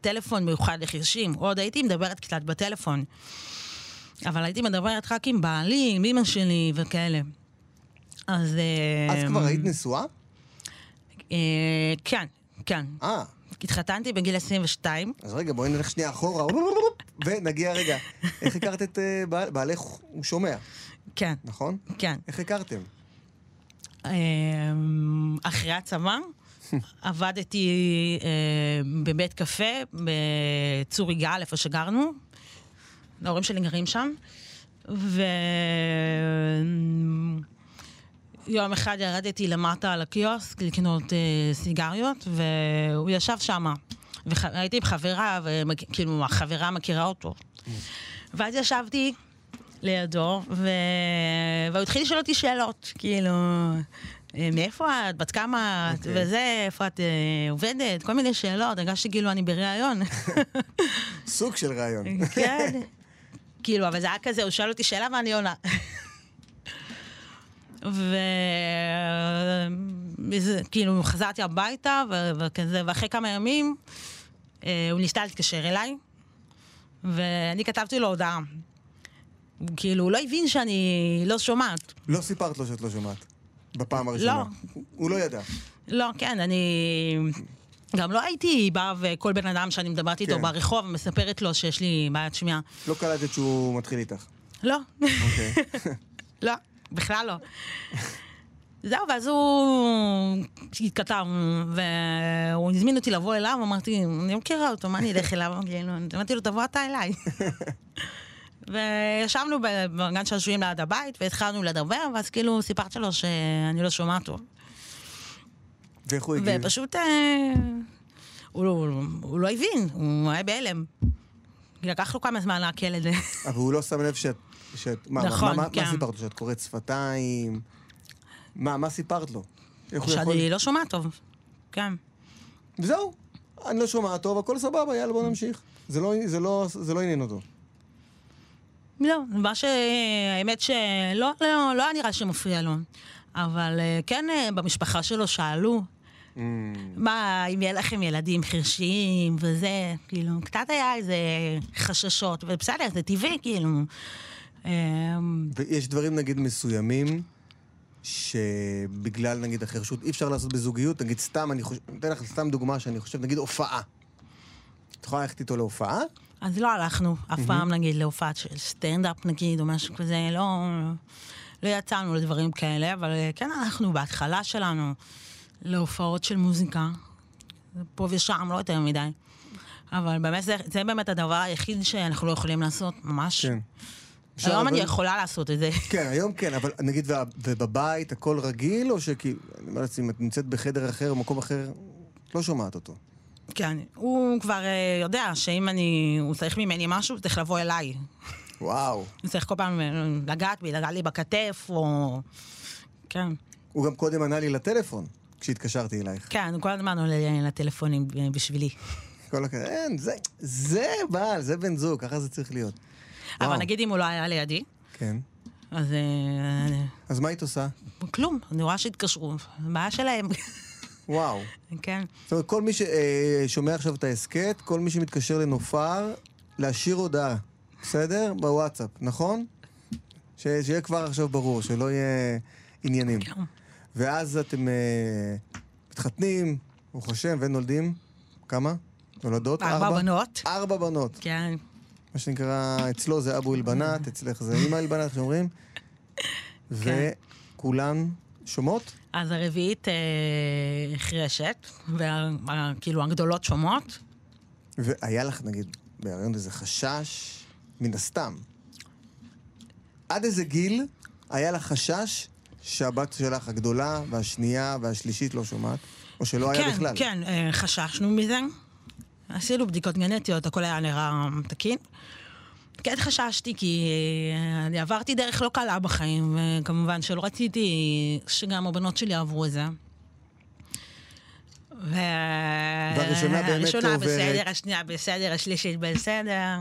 טלפון מיוחד לחירשים, עוד הייתי מדברת קצת בטלפון. אבל הייתי מדברת רק עם בעלי, עם אמא שלי וכאלה. אז... אז כבר היית נשואה? אה, כן, כן. אה, התחתנתי בגיל 22. אז רגע, בואי נלך שנייה אחורה, ונגיע רגע. איך הכרת את אה, בעל- בעלך? הוא שומע, כן, נכון? כן. איך הכרתם? אה, אחרי הצבא <laughs> עבדתי אה, בבית קפה בצור יגאל, איפה שגרנו. ההורים שלי גרים שם. ויום אחד ירדתי למטה על הקיוסק לקנות אה, סיגריות, והוא ישב שם. והייתי עם חברה, וכאילו החברה מכירה אותו. ואז ישבתי לידו, ו... והוא התחיל לשאול אותי שאלות, כאילו, אה, מאיפה את, בת כמה את, אוקיי. וזה, איפה את אה, עובדת, כל מיני שאלות, הרגשתי כאילו אני בריאיון. <laughs> סוג של רעיון. כן. כאילו, אבל זה היה כזה, הוא שואל אותי שאלה ואני עונה. וכאילו, חזרתי הביתה, ו- וכזה, ואחרי כמה ימים, אה, הוא ניסה להתקשר אליי, ואני כתבתי לו הודעה. כאילו, הוא לא הבין שאני לא שומעת. לא סיפרת לו שאת לא שומעת. בפעם הראשונה. לא. הוא לא ידע. לא, כן, אני... גם לא הייתי באה וכל בן אדם שאני מדברת איתו כן. ברחוב ומספרת לו שיש לי בעיית שמיעה. לא קלטת שהוא מתחיל איתך. לא. אוקיי. <laughs> לא, בכלל לא. זהו, ואז הוא התכתב, והוא הזמין אותי לבוא אליו, אמרתי, אני לא מכירה אותו, מה אני אלך אליו? <laughs> כאילו, אמרתי לו, תבוא אתה אליי. <laughs> וישבנו בגן שעשועים ליד הבית, והתחלנו לדבר, ואז כאילו סיפרתי לו שאני לא שומעת טוב. ואיך הוא הגיב? ופשוט... אה, הוא, לא- הוא לא הבין, הוא היה בהלם. לקח לו כמה זמן לעכל את זה. <laughs> אבל הוא לא שם לב שאת... שאת מה, נכון, מה, כן. מה סיפרת לו? שאת קוראת שפתיים? מה, מה סיפרת לו? איך הוא יכול... שאני לא שומעת טוב. כן. וזהו, אני לא שומע טוב, הכל סבבה, יאללה בוא נמשיך. זה לא, זה לא, זה לא עניין אותו. לא, מה ש... האמת שלא לא, לא היה נראה שמפריע לו. אבל אה, כן, אה, במשפחה שלו שאלו, Mm. מה, אם יהיה לכם ילדים חירשיים וזה, כאילו, קצת היה איזה חששות, ובסדר, זה טבעי, כאילו. אה, ויש דברים נגיד מסוימים, שבגלל נגיד החירשות אי אפשר לעשות בזוגיות, נגיד סתם, אני חושב, אתן לך סתם דוגמה שאני חושב, נגיד הופעה. את יכולה ללכת איתו להופעה? אז לא הלכנו אף פעם, נגיד, להופעת של סטנדאפ, נגיד, או משהו כזה, לא, לא יצאנו לדברים כאלה, אבל כן הלכנו בהתחלה שלנו להופעות של מוזיקה, פה ושם, לא יותר מדי. אבל באמת, זה, זה באמת הדבר היחיד שאנחנו לא יכולים לעשות, ממש. כן. היום אני אבל- יכולה לעשות את זה. כן, היום כן, אבל נגיד, ובבית הכל רגיל, או שכאילו, אני אומר לעצמי, אם את נמצאת בחדר אחר או מקום אחר, לא שומעת אותו. כן, הוא כבר אה, יודע שאם אני, הוא צריך ממני משהו, הוא צריך לבוא אליי. וואו. הוא צריך כל פעם אה, לגעת בי, לגעת לי בכתף, או... כן. הוא גם קודם ענה לי לטלפון, כשהתקשרתי אלייך. כן, כל הזמן עולה לי לטלפונים אה, בשבילי. <laughs> כל הכ... אין, זה, זה בעל, זה בן זוג, ככה זה צריך להיות. אבל וואו. נגיד אם הוא לא היה לידי, כן. אז אה, אז מה היית עושה? כלום, אני רואה שהתקשרו, בעיה שלהם. <laughs> וואו. כן. זאת אומרת, כל מי ששומע עכשיו את ההסכת, כל מי שמתקשר לנופר, להשאיר הודעה, בסדר? בוואטסאפ, נכון? שיהיה כבר עכשיו ברור, שלא יהיה עניינים. כן. ואז אתם אה, מתחתנים, ברוך השם, ונולדים, כמה? נולדות? ארבע בנות. ארבע בנות. כן. מה שנקרא, אצלו זה אבו אלבנת, <laughs> אצלך זה אמא אלבנת, איך שאומרים. <laughs> כן. וכולן שומעות? אז הרביעית אה, חירשת, וכאילו הגדולות שומעות. והיה לך, נגיד, בהריון איזה חשש, מן הסתם. עד איזה גיל היה לך חשש שהבת שלך הגדולה והשנייה והשלישית לא שומעת? או שלא היה כן, בכלל? כן, אה, חששנו מזה. עשינו בדיקות גנטיות, הכל היה נראה תקין. כן חששתי, כי אה, אני עברתי דרך לא קלה בחיים, וכמובן שלא רציתי שגם הבנות שלי יעברו את זה. והראשונה באמת הראשונה עוברת. בסדר, השנייה בסדר, השלישית בסדר.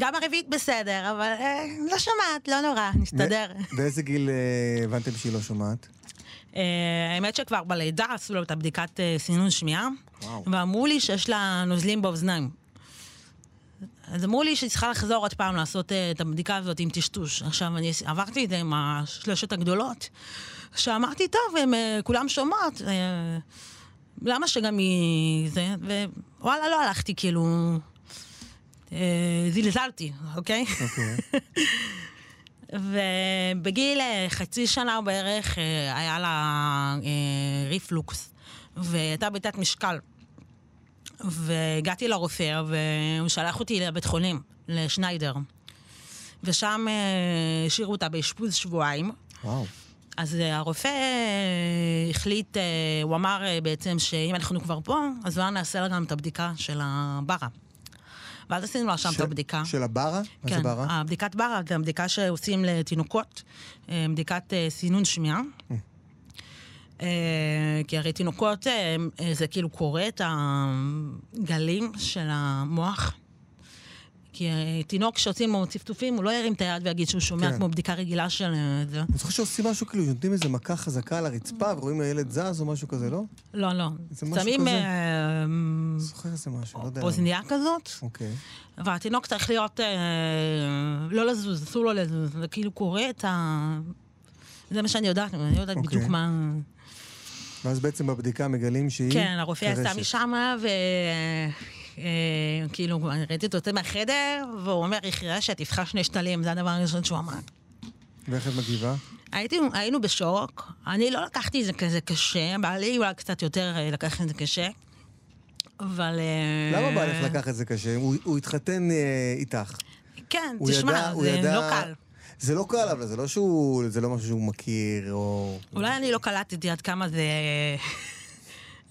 גם הרביעית בסדר, אבל אה, לא שומעת, לא נורא, נסתדר. באיזה גיל אה, הבנתם שהיא לא שומעת? אה, האמת שכבר בלידה עשו לו את הבדיקת אה, סינון שמיעה, וואו. ואמרו לי שיש לה נוזלים באוזניים. אז אמרו לי שהיא צריכה לחזור עוד פעם לעשות אה, את הבדיקה הזאת עם טשטוש. עכשיו, אני עברתי את זה עם השלושת הגדולות, שאמרתי, טוב, הם אה, כולם שומעות, אה, למה שגם היא... זה, ווואלה, לא הלכתי, כאילו... אה, זלזלתי, אוקיי? אוקיי. <laughs> ובגיל אה, חצי שנה בערך אה, היה לה אה, ריפלוקס, והייתה בתת משקל. והגעתי לרופא, והוא שלח אותי לבית חולים, לשניידר. ושם השאירו אותה באשפוז שבועיים. וואו. אז אה, הרופא אה, החליט, אה, הוא אמר בעצם שאם אנחנו כבר פה, אז אולי נעשה לה גם את הבדיקה של הברה. ואז עשינו לה שם של- את הבדיקה. של הברה? מה זה ברה? הבדיקת ברה זה הבדיקה שעושים לתינוקות, בדיקת סינון שמיעה. אה, כי הרי תינוקות, זה כאילו קורא את הגלים של המוח. כי אה, תינוק שעושים לו צפצופים, הוא לא ירים את היד ויגיד שהוא שומע כן. כמו בדיקה רגילה של אה, זה. אני זוכר שעושים משהו כאילו, נותנים איזה מכה חזקה על הרצפה ורואים הילד זז או משהו כזה, לא? לא, לא. זה משהו שמים כזה? אה, אני זוכר איזה משהו, לא יודע. אוזנייה כזאת, אוקיי. והתינוק צריך להיות, לא לזוז, אסור לו לזוז, זה כאילו קורא את ה... זה מה שאני יודעת, אני יודעת אוקיי. בדיוק מה... ואז בעצם בבדיקה מגלים שהיא כן, הרופא יצא. משם, וכאילו, ראיתי אותו יוצא מהחדר, והוא אומר, היא חירשת, תבחר שני שתלים, זה הדבר הראשון שהוא אמר. ואיך את מגיבה? הייתי, היינו בשוק, אני לא לקחתי את זה כזה קשה, בעלי אולי קצת יותר אה, לקח את זה קשה, אבל... אה, למה בעלך לקח את זה קשה? הוא הוא התחתן אה, איתך. כן, הוא תשמע, ידע- זה ידע- לא קל. זה לא קל, אבל זה לא שהוא... זה לא משהו שהוא מכיר, או... אולי אני לא קלטתי עד כמה זה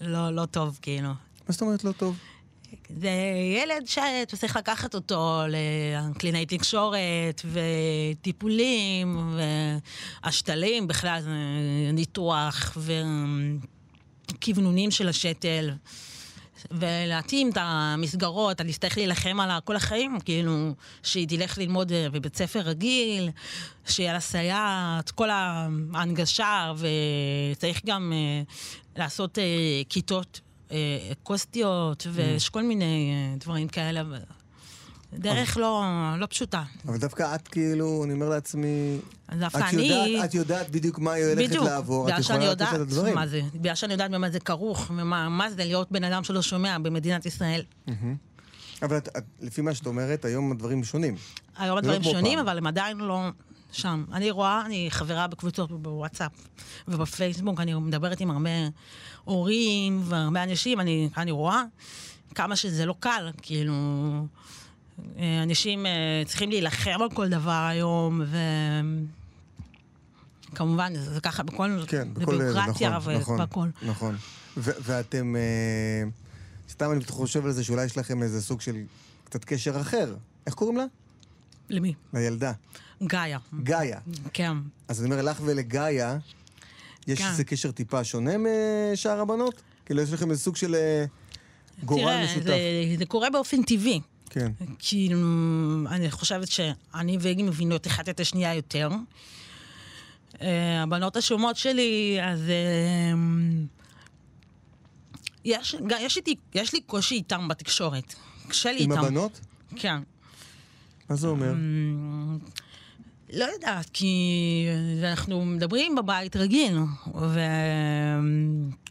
<laughs> לא, לא טוב, כאילו. מה זאת אומרת לא טוב? זה ילד שאתה צריך לקחת אותו לקלינאי תקשורת וטיפולים והשתלים, בכלל ניתוח וכוונונים של השתל. ולהתאים את המסגרות, אני אצטרך להילחם עליה כל החיים, כאילו, שהיא תלך ללמוד אה, בבית ספר רגיל, שיהיה לה סייעת, כל ההנגשה, וצריך גם אה, לעשות אה, כיתות אקוסטיות, ויש כל מיני אה, דברים כאלה. דרך לא, לא פשוטה. אבל דווקא את כאילו, אני אומר לעצמי... דווקא את אני... יודעת, את יודעת בדיוק מה היא הולכת בדיוק, לעבור, את יכולה לתת את הדברים. מה זה, בגלל שאני יודעת במה זה כרוך, ומה מה זה להיות בן אדם שלא שומע במדינת ישראל. אבל את, את, לפי מה שאת אומרת, היום הדברים שונים. היום לא הדברים כמו שונים, פעם. אבל הם עדיין לא שם. אני רואה, אני חברה בקבוצות בוואטסאפ ובפייסבוק, אני מדברת עם הרבה הורים והרבה אנשים, אני, אני רואה כמה שזה לא קל, כאילו... אה, אנשים אה, צריכים להילחם על כל דבר היום, ו... כמובן, זה, זה ככה בכל... כן, בכל... בביורוקרטיה נכון, נכון, והכל. נכון. ו- ואתם... אה, סתם אני חושב על זה שאולי יש לכם איזה סוג של קצת קשר אחר. איך קוראים לה? למי? לילדה. גאיה. גאיה. כן. אז אני אומר, לך ולגאיה, יש כן. איזה קשר טיפה שונה משאר הבנות? כאילו, יש לכם איזה סוג של אה, גורל תראה, משותף. זה, זה קורה באופן טבעי. כן. כאילו, אני חושבת שאני ואיגי מבינות אחת את השנייה יותר. אה, הבנות השומות שלי, אז... אה, יש, יש, איתי, יש לי קושי איתם בתקשורת. קשה לי עם איתם. הבנות? כן. מה זה אומר? לא יודעת, כי אנחנו מדברים בבית רגיל,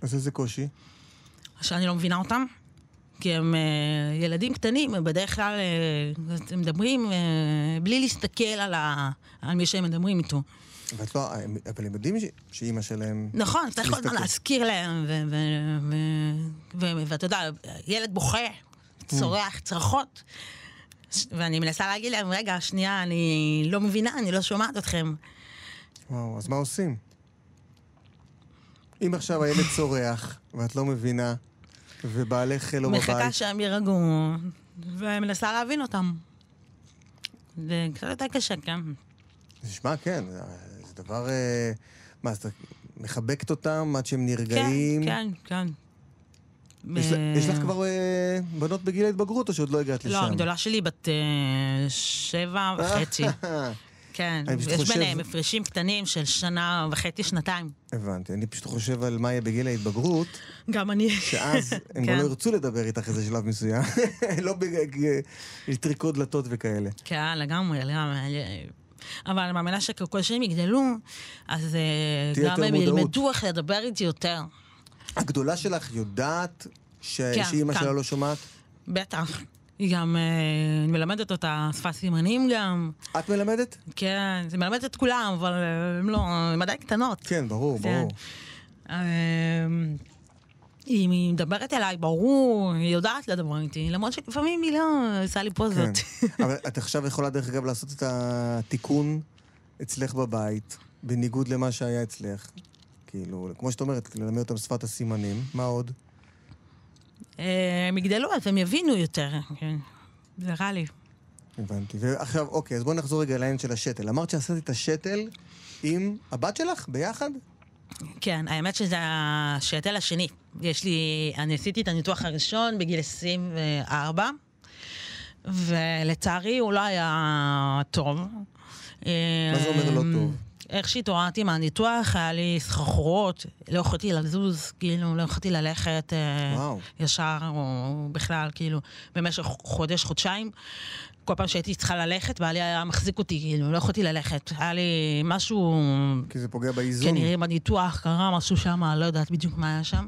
אז איזה קושי? ושאני לא מבינה אותם. כי הם אה, ילדים קטנים, הם בדרך כלל אה, הם מדברים אה, בלי להסתכל על, ה, על מי שהם מדברים איתו. ואת לא, אבל הם יודעים ש- שאימא שלהם... נכון, צריך כל הזמן. להזכיר להם, ו- ו- ו- ו- ואתה יודע, ילד בוכה, צורח, צרחות, ואני מנסה להגיד להם, רגע, שנייה, אני לא מבינה, אני לא שומעת אתכם. וואו, אז מה עושים? אם עכשיו הילד צורח, ואת לא מבינה, ובעלך לא מחכה בבית, שהם יירגעו, ומנסה להבין אותם. זה קצת יותר קשה, כן. זה נשמע, כן, זה, זה דבר... אה, מה, אז את מחבקת אותם עד שהם נרגעים? כן, כן, כן. יש, לך כבר אה, בנות בגיל ההתבגרות, או שעוד לא הגעת לשם? לא, הגדולה שלי בת אה, שבע <laughs> וחצי. כן, יש חושב- ביניהם הפרשים קטנים של שנה וחצי, שנתיים. הבנתי, אני פשוט חושב על מה יהיה בגיל ההתבגרות, גם אני. שאז הם כן. לא ירצו לדבר איתך איזה שלב מסוים. <laughs> לא בטריקות דלתות וכאלה. כן, לגמרי, לגמרי. אבל אני מאמינה שככל שהם יגדלו, אז אה, גם הם. ילמדו איך לדבר איתי יותר. הגדולה שלך יודעת ש... כן, שאימא כן. שלה לא שומעת? בטח. היא גם, אה, מלמדת אותה שפת סימנים גם. את מלמדת? כן, זה מלמדת את כולם, אבל אה, הם לא, הם עדיין קטנות. כן, ברור, כן. ברור. אה, היא היא מדברת אליי, ברור, היא יודעת לדבר איתי, למרות שלפעמים היא לא עושה לי כן. פוזות. <laughs> אבל את עכשיו יכולה, דרך אגב, לעשות את התיקון אצלך בבית, בניגוד למה שהיה אצלך. כאילו, כמו שאת אומרת, ללמד אותם שפת הסימנים. מה עוד? אה, הם יגדלו, אז הם יבינו יותר, כן. זה רע לי. הבנתי. ועכשיו, אוקיי, אז בואי נחזור רגע לעניין של השתל. אמרת שעשית את השתל עם הבת שלך ביחד? כן, האמת שזה השתל השני. יש לי, אני עשיתי את הניתוח הראשון בגיל 24, ולצערי הוא לא היה טוב. מה זה אומר לא טוב? איך שהתעוררתי מהניתוח, היה לי סחרחורות, לא יכולתי לזוז, כאילו, לא יכולתי ללכת אה, וואו. ישר, או בכלל, כאילו, במשך חודש, חודשיים. כל פעם שהייתי צריכה ללכת, בעלי היה מחזיק אותי, כאילו, לא יכולתי ללכת. היה לי משהו כי זה פוגע באיזון. כנראה בניתוח קרה משהו שם, לא יודעת בדיוק מה היה שם.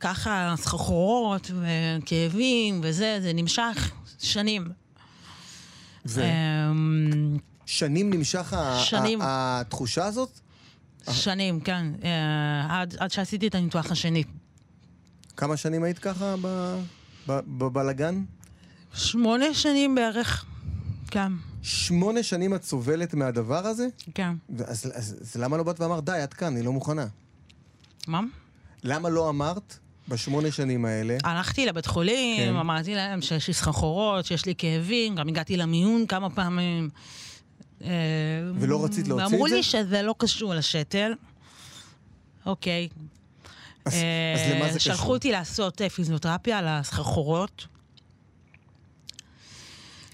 וככה סחרחורות וכאבים וזה, זה נמשך שנים. אמ, ושנים נמשך שנים. התחושה הזאת? שנים, כן. אה, עד, עד שעשיתי את הניתוח השני. כמה שנים היית ככה ב- ב- בבלגן? שמונה שנים בערך. כן, שמונה שנים את סובלת מהדבר הזה? כן. אז, אז, אז למה לא באת ואמרת, די, עד כאן, אני לא מוכנה? מה? למה לא אמרת בשמונה שנים האלה? הלכתי לבית חולים, כן. אמרתי להם שיש לי סחרחורות, שיש לי כאבים, גם הגעתי למיון כמה פעמים. אה, ולא רצית להוציא את זה? לי שזה לא קשור לשתל. אוקיי. אז, אה, אז למה זה שלחו קשור? אותי לעשות אה, פיזיותרפיה על הסחרחורות.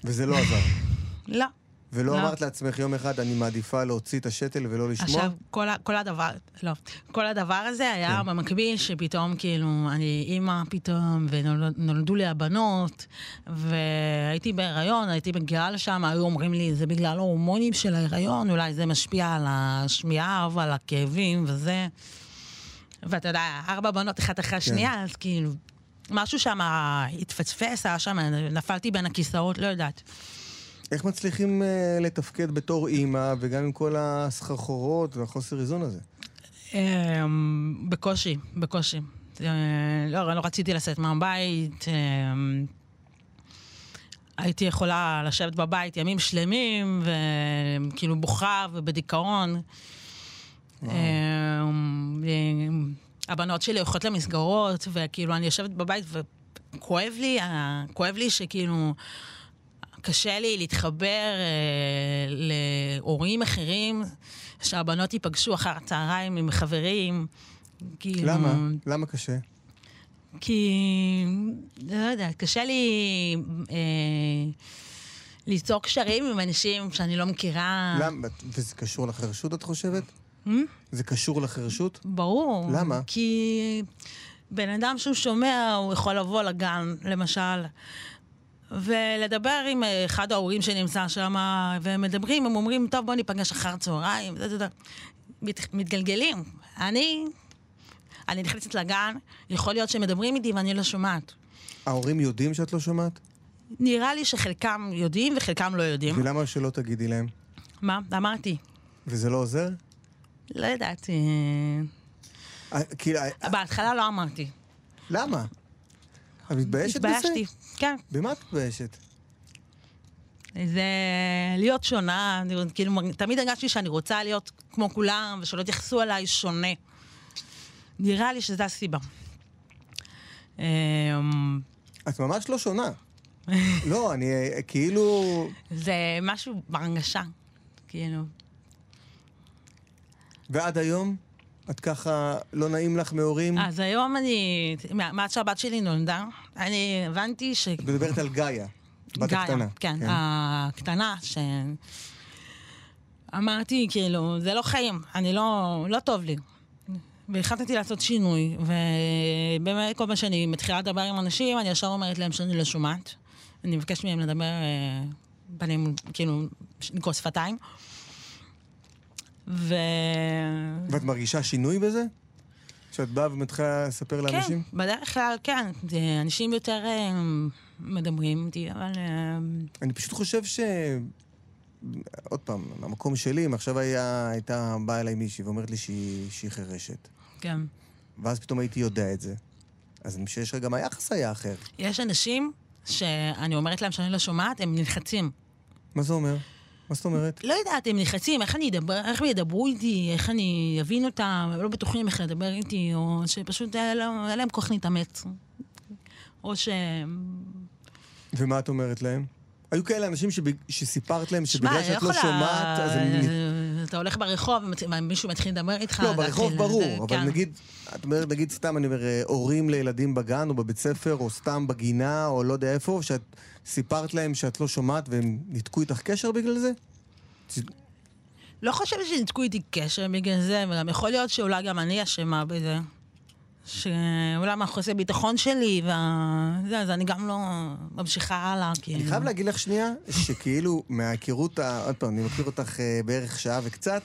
וזה לא עזר. לא. ולא לא. אמרת לעצמך יום אחד, אני מעדיפה להוציא את השתל ולא לשמוע? עכשיו, כל, ה- כל הדבר, לא, כל הדבר הזה היה כן. במקביל שפתאום כאילו, אני אימא פתאום, ונולדו לי הבנות, והייתי בהיריון, הייתי מגיעה לשם, היו אומרים לי, זה בגלל ההורמונים של ההיריון, אולי זה משפיע על השמיעה ועל הכאבים וזה. ואתה יודע, ארבע בנות אחת אחרי השנייה, אז כאילו, משהו שם התפספס, היה שם, נפלתי בין הכיסאות, לא יודעת. איך מצליחים uh, לתפקד בתור אימא, וגם עם כל הסחרחורות והחוסר איזון הזה? אמ, בקושי, בקושי. אה, לא, לא רציתי לצאת מהבית. אמ, הייתי יכולה לשבת בבית ימים שלמים, וכאילו בוכה ובדיכאון. אמ, אמ, הבנות שלי הולכות למסגרות, וכאילו אני יושבת בבית וכואב לי, אה, כואב לי שכאילו קשה לי להתחבר אה, להורים אחרים, שהבנות ייפגשו אחר הצהריים עם חברים. כאילו, למה? למה קשה? כי, לא יודעת, קשה לי אה, ליצור קשרים עם אנשים שאני לא מכירה. למה? וזה קשור לחרשות, את חושבת? Hmm? זה קשור לחרשות? ברור. למה? כי בן אדם שהוא שומע, הוא יכול לבוא לגן, למשל, ולדבר עם אה, אחד ההורים שנמצא שם, והם מדברים, הם אומרים, טוב, בוא ניפגש אחר צהריים, זה, זה, זה. מת, מתגלגלים. אני, אני נכנסת לגן, יכול להיות שהם מדברים איתי ואני לא שומעת. ההורים יודעים שאת לא שומעת? נראה לי שחלקם יודעים וחלקם לא יודעים. ולמה שלא תגידי להם? מה? אמרתי. וזה לא עוזר? לא יודעת. אה, כאילו, אה, בהתחלה לא אמרתי. למה? את מתביישת בזה? התביישתי. כן. במה את מתביישת? זה להיות שונה, אני, כאילו, תמיד הרגשתי שאני רוצה להיות כמו כולם, ושלא יתייחסו אליי שונה. נראה לי שזו הסיבה. אמ, את ממש לא שונה. <laughs> לא, אני כאילו... זה משהו בהרגשה, כאילו. ועד היום? את ככה, לא נעים לך מהורים? אז היום אני, מאז שהבת שלי נולדה, אני הבנתי ש... את מדברת על גאיה, בת גאיה, הקטנה. כן, הקטנה, ש... אמרתי, כאילו, זה לא חיים, אני לא, לא טוב לי. והחלטתי לעשות שינוי, ובאמת כל פעם שאני מתחילה לדבר עם אנשים, אני ישר אומרת להם שאני לא שומעת. אני מבקשת מהם לדבר אה, פנים, כאילו, לקרוא שפתיים. ו... ואת מרגישה שינוי בזה? כשאת באה ומתחילה לספר לאנשים? כן, בדרך כלל כן. אנשים יותר אה, מדברים איתי, אבל... אה, אני פשוט חושב ש... עוד פעם, המקום שלי, אם עכשיו היה, הייתה באה אליי מישהי ואומרת לי שהיא, שהיא חירשת, כן. ואז פתאום הייתי יודע את זה, אז אני חושב שגם היחס היה אחר. יש אנשים שאני אומרת להם שאני לא שומעת, הם נלחצים. מה זה אומר? מה זאת אומרת? לא יודעת, הם נלחצים, איך אני אדבר, איך הם ידברו איתי, איך אני אבין אותם, הם לא בטוחים איך לדבר איתי, או שפשוט להם אין להם כוח להתאמץ. או ש... ומה את אומרת להם? היו כאלה אנשים שבג... שסיפרת להם שבגלל שאת לא יכולה- שומעת, אז הם... אתה הולך ברחוב ומישהו מתחיל לדבר איתך. לא, ברחוב כאילו, ברור, אבל כן. נגיד, את אומרת, נגיד סתם, אני אומר, אה, הורים לילדים בגן או בבית ספר, או סתם בגינה, או לא יודע איפה, שאת סיפרת להם שאת לא שומעת והם ניתקו איתך קשר בגלל זה? לא חושבת שניתקו איתי קשר בגלל זה, וגם יכול להיות שאולי גם אני אשמה בזה. שאולי מהחוסר ביטחון שלי, וזה, אז אני גם לא ממשיכה הלאה, כאילו. אני חייב להגיד לך שנייה, שכאילו, מההיכרות, ה- עוד פעם, אני מכיר אותך אה, בערך שעה וקצת,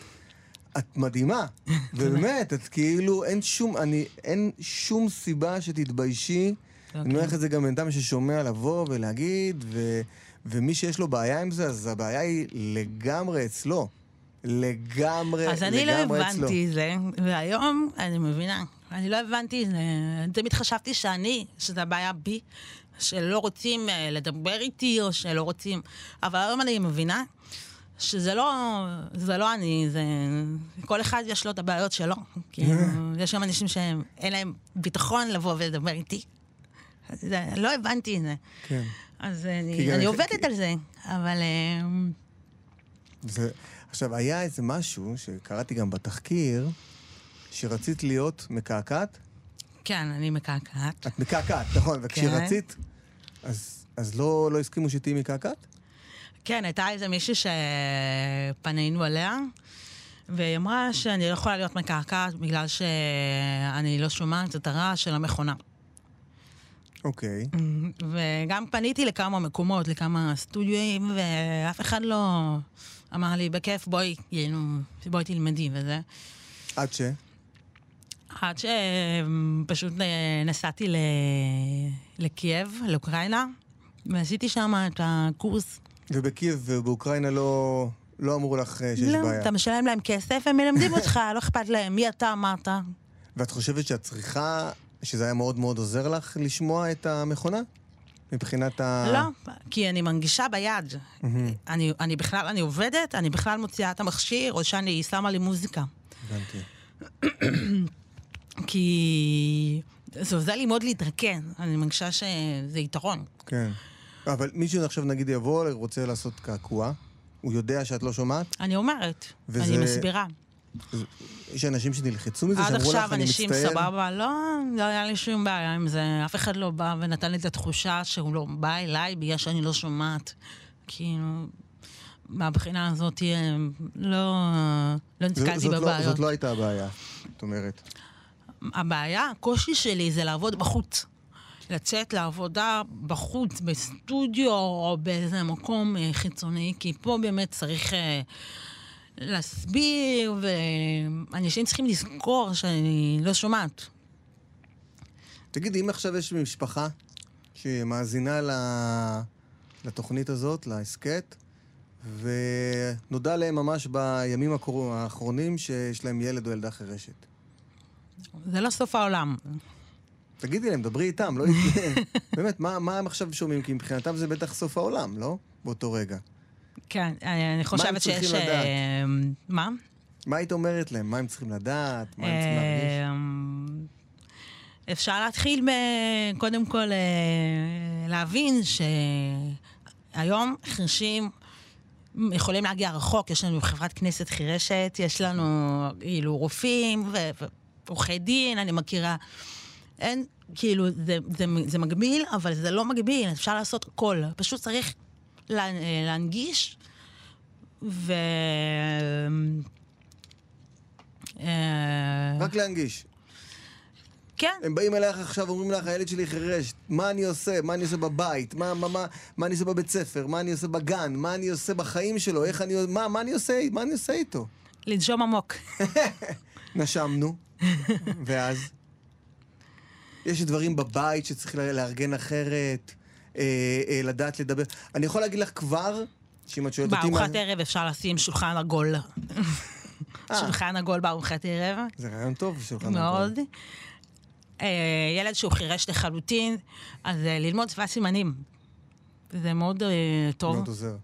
את מדהימה. <laughs> ובאמת, את כאילו, אין שום, אני, אין שום סיבה שתתביישי. אני אומר לך את זה גם בן אדם ששומע לבוא ולהגיד, ו, ומי שיש לו בעיה עם זה, אז הבעיה היא לגמרי אצלו. לגמרי, אז אני לא לגמרי אצלו. הבנתי את זה, והיום אני מבינה. אני לא הבנתי את זה. תמיד חשבתי שאני, שזו הבעיה בי, שלא רוצים אה, לדבר איתי, או שלא רוצים... אבל היום אני מבינה שזה לא, זה לא אני, זה... כל אחד יש לו את הבעיות שלו. כאילו, <laughs> יש גם אנשים שאין להם ביטחון לבוא ולדבר איתי. זה- לא הבנתי את זה. כן. אז כי אני, אני עובדת על זה, אבל... אה, זה... עכשיו, היה איזה משהו שקראתי גם בתחקיר, שרצית להיות מקעקעת? כן, אני מקעקעת. את מקעקעת, נכון, וכשרצית, כן. אז, אז לא, לא הסכימו שתהיי מקעקעת? כן, הייתה איזה מישהי שפנינו עליה, והיא אמרה שאני לא יכולה להיות מקעקעת בגלל שאני לא שומעת את הרעש של המכונה. אוקיי. וגם פניתי לכמה מקומות, לכמה סטודיואים, ואף אחד לא אמר לי, בכיף, בואי, כאילו, בואי תלמדי וזה. עד ש... עד שפשוט אה, נסעתי ל... לקייב, לאוקראינה, ועשיתי שם את הקורס. ובקייב ובאוקראינה לא, לא אמרו לך אה, שיש לא, בעיה. אתה משלם להם כסף, הם מלמדים אותך, <laughs> לא אכפת להם מי אתה, מה אתה. ואת חושבת שאת צריכה, שזה היה מאוד מאוד עוזר לך לשמוע את המכונה? מבחינת ה... לא, כי אני מנגישה ביד. אני, אני בכלל, אני עובדת, אני בכלל מוציאה את המכשיר, או שאני שמה לי מוזיקה. הבנתי. כי זה עוזר לי מאוד להתרקן, אני מרגישה שזה יתרון. כן. אבל מישהו עכשיו נגיד יבוא, רוצה לעשות קעקוע, הוא יודע שאת לא שומעת? אני אומרת, וזה- אני מסבירה. יש אנשים שנלחצו מזה, עד שאמרו עכשיו לך, אני אנשים מצטער. סבבה, לא, לא היה לי שום בעיה עם זה. אף אחד לא בא ונתן לי את התחושה שהוא לא בא אליי בגלל שאני לא שומעת. כאילו, מהבחינה הזאת, אה, לא, לא נתקלתי לא- בבעיות. זאת לא הייתה הבעיה, את אומרת. הבעיה, הקושי שלי זה לעבוד בחוץ. לצאת לעבודה בחוץ, בסטודיו או באיזה מקום אה, חיצוני, כי פה באמת צריך אה, להסביר, ואנשים צריכים לזכור שאני לא שומעת. תגידי, אם עכשיו יש משפחה שמאזינה לתוכנית הזאת, להסכת, ונודע להם ממש בימים האחרונים שיש להם ילד או ילדה חירשת. זה לא סוף העולם. תגידי להם, דברי איתם, לא <laughs> איתי. באמת, מה, מה הם עכשיו שומעים? כי מבחינתם זה בטח סוף העולם, לא? באותו רגע. כן, אני חושבת צריכים שיש... לדעת? אה, מה? מה היית אומרת להם? מה הם צריכים לדעת? מה הם צריכים להרגיש? אמ, אפשר להתחיל ב... קודם כל אה, להבין שהיום חירשים יכולים להגיע רחוק, יש לנו חברת כנסת חירשת, יש לנו כאילו רופאים ו- ועורכי דין, אני מכירה. אין, כאילו, זה, זה, זה מגביל, אבל זה לא מגביל, אפשר לעשות הכל. פשוט צריך לה, להנגיש ו... אה, רק להנגיש. כן, הם באים אלייך עכשיו, אומרים לך, הילד שלי חירש, מה אני עושה? מה אני עושה בבית? מה, מה, מה, מה אני עושה בבית ספר? מה אני עושה בגן? מה אני עושה בחיים שלו? איך אני... מה, מה אני עושה? מה אני עושה איתו? לנשום עמוק. <laughs> נשמנו, ואז? יש דברים בבית שצריך לארגן אחרת, אה, אה, לדעת לדבר. אני יכול להגיד לך כבר, שאם את שואלת אותי... בארוחת ערב אפשר לשים שולחן עגול. אה. שולחן עגול בארוחת ערב, זה רעיון טוב, שולחן מאוד. עגול. אה, ילד שהוא חירש לחלוטין, אז אה, ללמוד שפת סימנים. זה מאוד טוב, מאוד עוזר.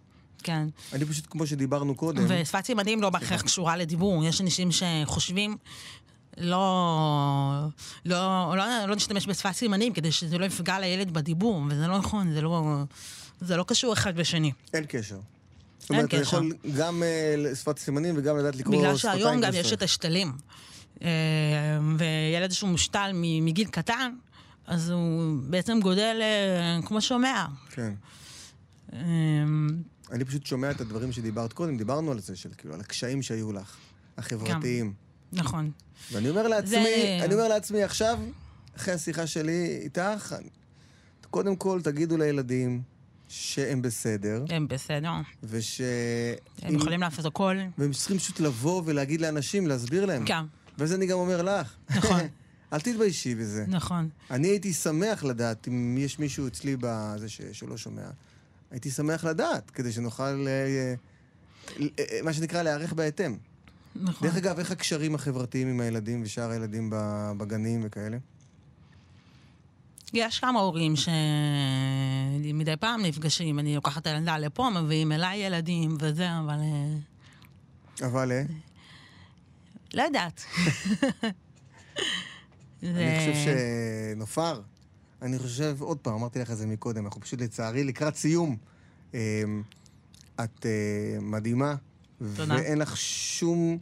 כן. אני פשוט, כמו שדיברנו קודם, ושפת סימנים לא בהכרח קשורה לדיבור. יש אנשים שחושבים, לא, לא, לא, לא נשתמש בשפת סימנים כדי שזה לא יפגע לילד בדיבור, וזה לא נכון, זה לא, זה לא קשור אחד בשני. אין קשר. זאת אומרת, אתה קשר. יכול גם אה, לשפת סימנים וגם לדעת לקרוא בגלל שפתיים שהיום גם יש. את השתלים. אה, וילד שהוא מושתל מגיל קטן, אז הוא בעצם גודל אה, כמו שומע. כן. אה, אני פשוט שומע את הדברים שדיברת קודם, דיברנו על זה, של כאילו, על הקשיים שהיו לך, החברתיים. נכון. ואני אומר לעצמי, זה- אני אומר לעצמי עכשיו, אחרי השיחה שלי איתך, קודם כל תגידו לילדים שהם בסדר, הם בסדר. וש... הם יכולים לעשות הכל. והם צריכים פשוט לבוא ולהגיד לאנשים, להסביר להם. כן, וזה אני גם אומר לך. נכון. <laughs> אל תתביישי בזה. נכון. אני הייתי שמח לדעת אם יש מישהו אצלי בזה ש... שלא שומע. הייתי שמח לדעת, כדי שנוכל, אה, אה, מה שנקרא, להיערך בהתאם. נכון. דרך אגב, איך הקשרים החברתיים עם הילדים ושאר הילדים בגנים וכאלה? יש כמה הורים שמדי פעם נפגשים, אני לוקחת את הילדה לפה, מביאים אליי ילדים וזה, אבל... אה, אבל אה? לא יודעת. <laughs> אני חושב שנופר, אני חושב, עוד פעם, אמרתי לך את זה מקודם, אנחנו פשוט לצערי לקראת סיום. אמ, את אה, מדהימה, תודה. ואין לך שום...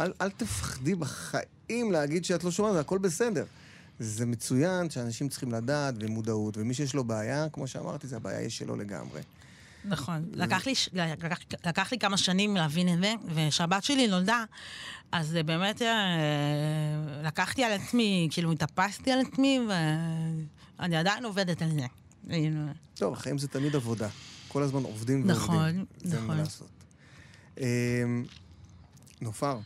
אל, אל תפחדי בחיים להגיד שאת לא שומעת, הכל בסדר. זה מצוין שאנשים צריכים לדעת ומודעות, ומי שיש לו בעיה, כמו שאמרתי, זה הבעיה היא שלו לגמרי. נכון. לקח לי, לקח, לקח לי כמה שנים להבין את זה, וכשהבת שלי נולדה, אז זה באמת, אה, לקחתי על עצמי, כאילו התאפסתי על עצמי, ואני עדיין עובדת על זה. טוב, החיים זה תמיד עבודה. כל הזמן עובדים נכון, ועובדים. מה נכון. אמ, נופר,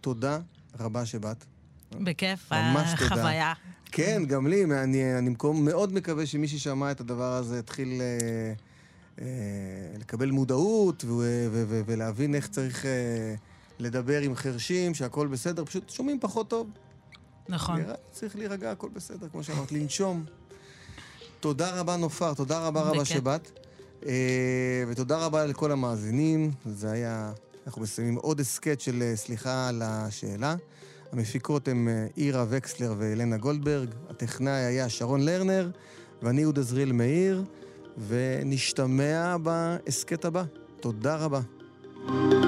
תודה רבה שבאת. בכיף, ממש היה תודה. חוויה. כן, גם לי, אני, אני מאוד מקווה שמי ששמע את הדבר הזה יתחיל אה, אה, לקבל מודעות ו, ו, ו, ולהבין איך צריך אה, לדבר עם חרשים, שהכל בסדר, פשוט שומעים פחות טוב. נכון. נראה, צריך להירגע, הכל בסדר, כמו שאמרת, לנשום. תודה רבה, נופר, תודה רבה רבה. שבאת. אה, ותודה רבה לכל המאזינים. זה היה... אנחנו מסיימים עוד הסכת של אה, סליחה על השאלה. המפיקות הן אה, אירה וקסלר ואלנה גולדברג, הטכנאי היה שרון לרנר, ואני יהודה זריאל מאיר, ונשתמע בהסכת הבא. תודה רבה. אתם